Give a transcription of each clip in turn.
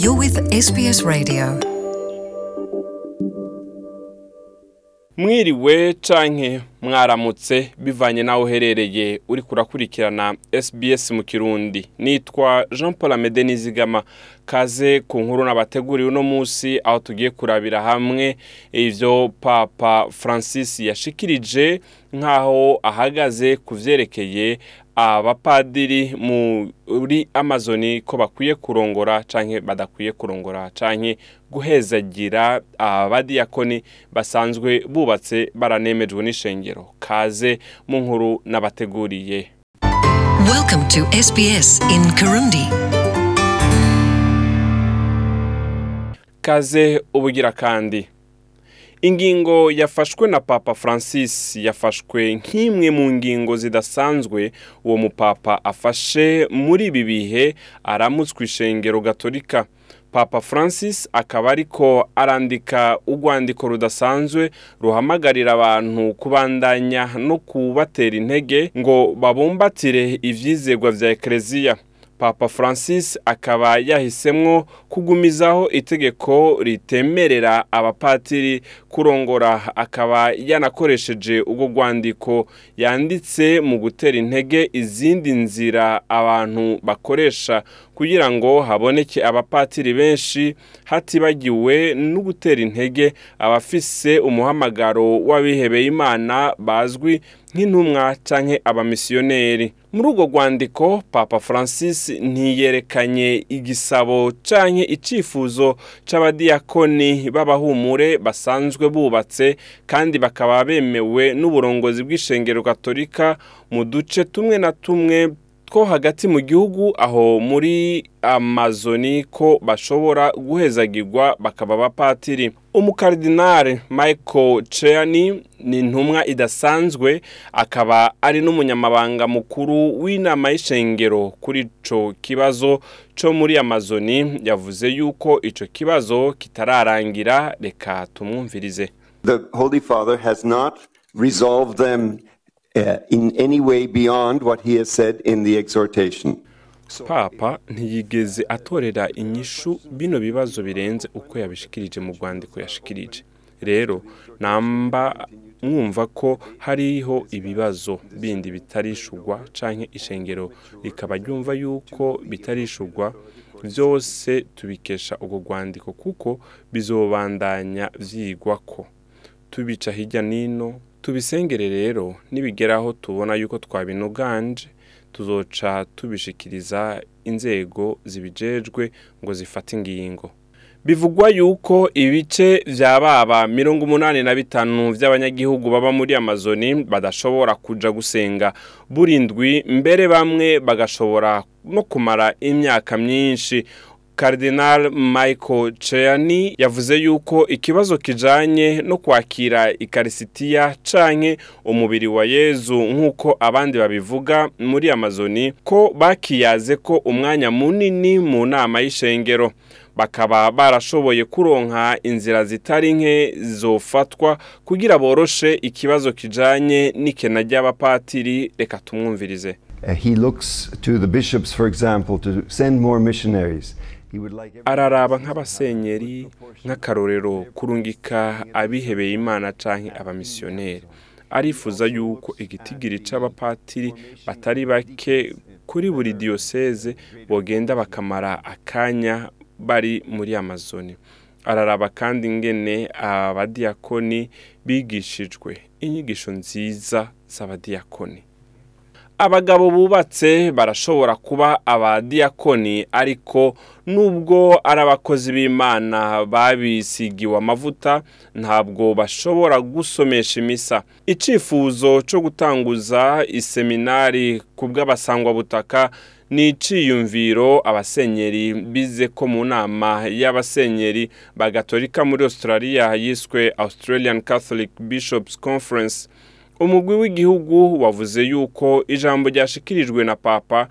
You're with SBS Radio. mwiriwe canke mwaramutse bivanye n'aho uherereye uri kurakurikirana SBS mu kirundi nitwa jean paul amede nizigama kaze ku nkuru nabateguriye uno munsi aho tugiye kurabira hamwe ivyo papa francis yashikirije nk'aho ahagaze ku vyerekeye abapadiri muri amazoni ko bakwiye kurongora canke badakwiye kurongora canke guhezagira abadiyakoni basanzwe bubatse baranemejwe n'ishengero. Kaze mu nkuru n'abateguriye. Welcome to SBS in Kirundi. kaze ubugira kandi. Ingingo yafashwe na papa francis yafashwe nk'imwe mu ngingo zidasanzwe uwo mupapa afashe muri ibi bihe aramutswa ishengero gatolika. Papa francis akaba ariko arandika urwandiko rudasanzwe ruhamagarira abantu kubandanya no kubatera intege ngo babumbatire ivyizegwa vya ekereziya papa francis akaba yahisemwo kugumizaho itegeko ritemerera abapatiri kurongora. Akaba yanakoresheje ubwo rwandiko yanditse mu gutera intege izindi nzira abantu bakoresha kugira ngo haboneke abapatiri benshi hatibagiwe no gutera intege abafise umuhamagaro w'abihebeye imana bazwi nk'intumwa canke abamisiyoneri. Muri urwo rwandiko papa francis ntiyerekanye igisabo canke icifuzo c'abadiyakoni b'abahumure basanzwe bubatse kandi bakaba bemewe n'uburongozi bw'ishengero gatolika mu duce tumwe na tumwe two hagati mu gihugu aho muri amazoni ko bashobora guhezagirwa bakaba abapatiri umukardinale michael ceani ni intumwa idasanzwe akaba ari n'umunyamabanga mukuru w'inama y'ishengero kuri ico kibazo co muri amazoni yavuze yuko ico kibazo kitararangira reka tumwumvirize The Holy Father has not resolved them uh, in any way beyond what he has said in the exhortation. Papa ntiyigeze atorera inyishu bino bibazo birenze uko yabishikirije mu rwandiko yashikirije. Rero namba mwumva ko hariho ibibazo bindi bitarishurwa canke ishengero. Rikaba ryumva yuko bitarishurwa byose tubikesha urwo rwandiko kuko bizobandanya vyigwako tubica hirya nino tubisengere rero nibigeraho tubona yuko twabinoganje tuzoca tubishikiriza inzego zibijejwe ngo zifate ingingo. Bivugwa yuko ibice vya baba mirongo umunani na bitanu vy'abanyagihugu baba muri amazoni badashobora kuja gusenga. Burindwi mbere bamwe bagashobora no kumara imyaka myinshi. Cardinal Michael Ceani yavuze yuko ikibazo kijanye no kwakira ikarisitiya canke umubiri wa Yezu nk'uko abandi babivuga muri Amazoni ko bakiyaze ko umwanya munini mu nama y'ishengero. Bakaba barashoboye kuronka inzira zitari nke zofatwa kugira boroshe ikibazo kijanye n'ikena ry'abapatiri reka tumwumvirize. Uh, he looks to the bishops, for example, to send more missionaries. Araraba nk'abasenyeri nk'akarorero kurungika abihebeye imana canke abamisiyoneri. arifuza yuko igitigiri c'abapatiri batari bake kuri buri diyoseze bogenda bakamara akanya bari muri amazoni. Araraba kandi ingene abadiyakoni bigishijwe inyigisho nziza z'abadiyakoni abagabo bubatse barashobora kuba abadiyakoni ariko nubwo ari abakozi b'imana babisigiwe amavuta ntabwo bashobora gusomesha imisa. Icifuzo cyo gutanguza iseminari ku bw'abasangwabutaka ni iciyumviro abasenyeri bize ko mu nama y'abasenyeri bagatolika muri australia yiswe australian catholic bishops conference. Umugwi w'igihugu wavuze yuko ijambo ryashikirijwe na papa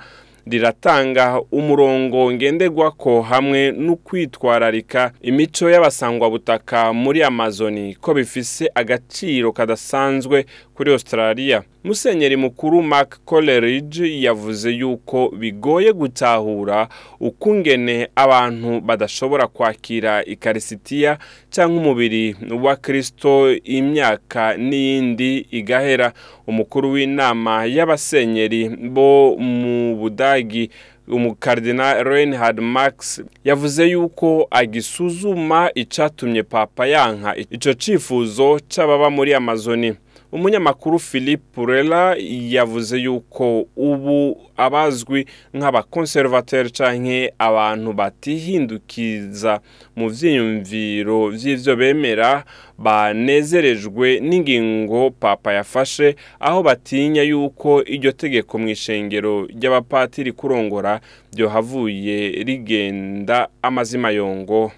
riratanga umurongo ngenderwako hamwe n'ukwitwararika imico y'abasangwabutaka muri amazoni ko bifise agaciro kadasanzwe kuri australia. Musenyeri mukuru mark coleridge yavuze yuko bigoye gutahura ukungene abantu badashobora kwakira ikarisitiya cyangwa umubiri wa kirisito imyaka n'iyindi igahera. Umukuru w'inama y'abasenyeri bo mu budagi umukardina reinhard max yavuze yuko agisuzuma icyatumye papa yanka. Icyo cyifuzo cy'ababa muri amazoni. Umunyamakuru philippe purela yavuze yuko ubu abazwi nk'abakonservateri cyangwa abantu batihindukiza mu byiyumviro by'ibyo bemera banezerejwe n'ingingo papa yafashe aho batinya yuko iryo tegeko mu ishengero ry'abapatiri kurongora byohavuye rigenda amazima yongo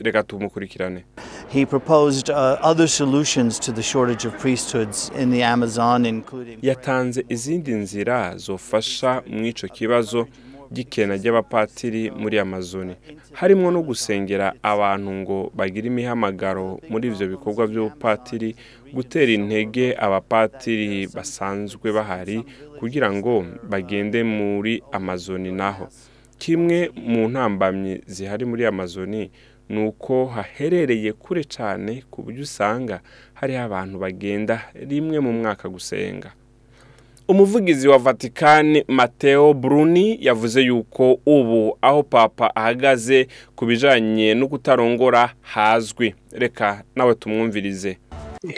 reka tumukurikirane. He proposed uh, other solutions to the shortage of priesthoods in the Amazon, including. yatanze izindi nzira zofasha mu icyo kibazo gikena ry'abapatiri muri amazoni harimo no gusengera abantu ngo bagire imihamagaro muri ibyo bikorwa by'ubupatiri gutera intege abapatiri basanzwe bahari kugira ngo bagende muri amazoni naho kimwe mu ntambamyi zihari muri amazoni ni uko haherereye kure cyane ku buryo usanga hariho abantu bagenda rimwe mu mwaka gusenga. Umuvugizi wa vatikani mateo bruni yavuze yuko ubu aho papa ahagaze ku bijyanye no kutarongora hazwi. Reka nawe tumwumvirize.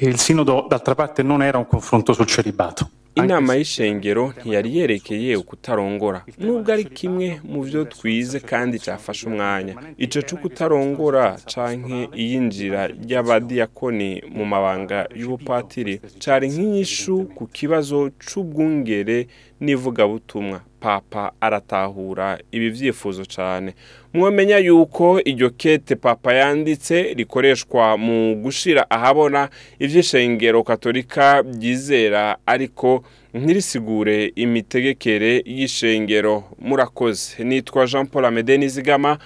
Il sinodo, d'altra parte, non era un confronto sul celibato. Inama y'ishengero ntiyari yerekeye ukutarongora. Nubwo ari kimwe mu byo twize kandi cyafashe umwanya. Icyo cyo kutarongora canke iyinjira ry'abadiyakoni mu mabanga y'ubupatiri cyari nk'inyishu ku kibazo c'ubwungere n'ivugabutumwa. Papa aratahura ibi byifuzo cyane mwamenya yuko iryo kete papa yanditse rikoreshwa mu gushira ahabona iby'ishengero katolika byizera ariko ntirisigure imitegekere y'ishengero. Murakoze. Nitwa jean paul amede nizigama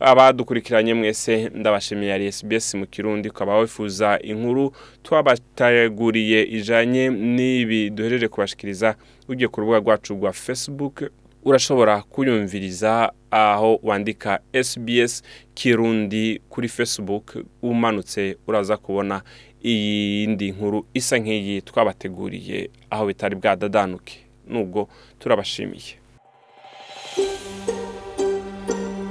abadukurikiranye mwese ndabashimiye ari SBS mu kirundi ukaba wifuza inkuru. Twabateguriye ijanye n'ibi duhereje kubashikiriza. Ugiye ku rubuga rwacu rwa facebook urashobora kuyumviriza aho wandika SBS kirundi kuri facebook. Umanutse uraza kubona iyindi nkuru isa nk'iyi twabateguriye aho bitari bwadadanuke nubwo turabashimiye.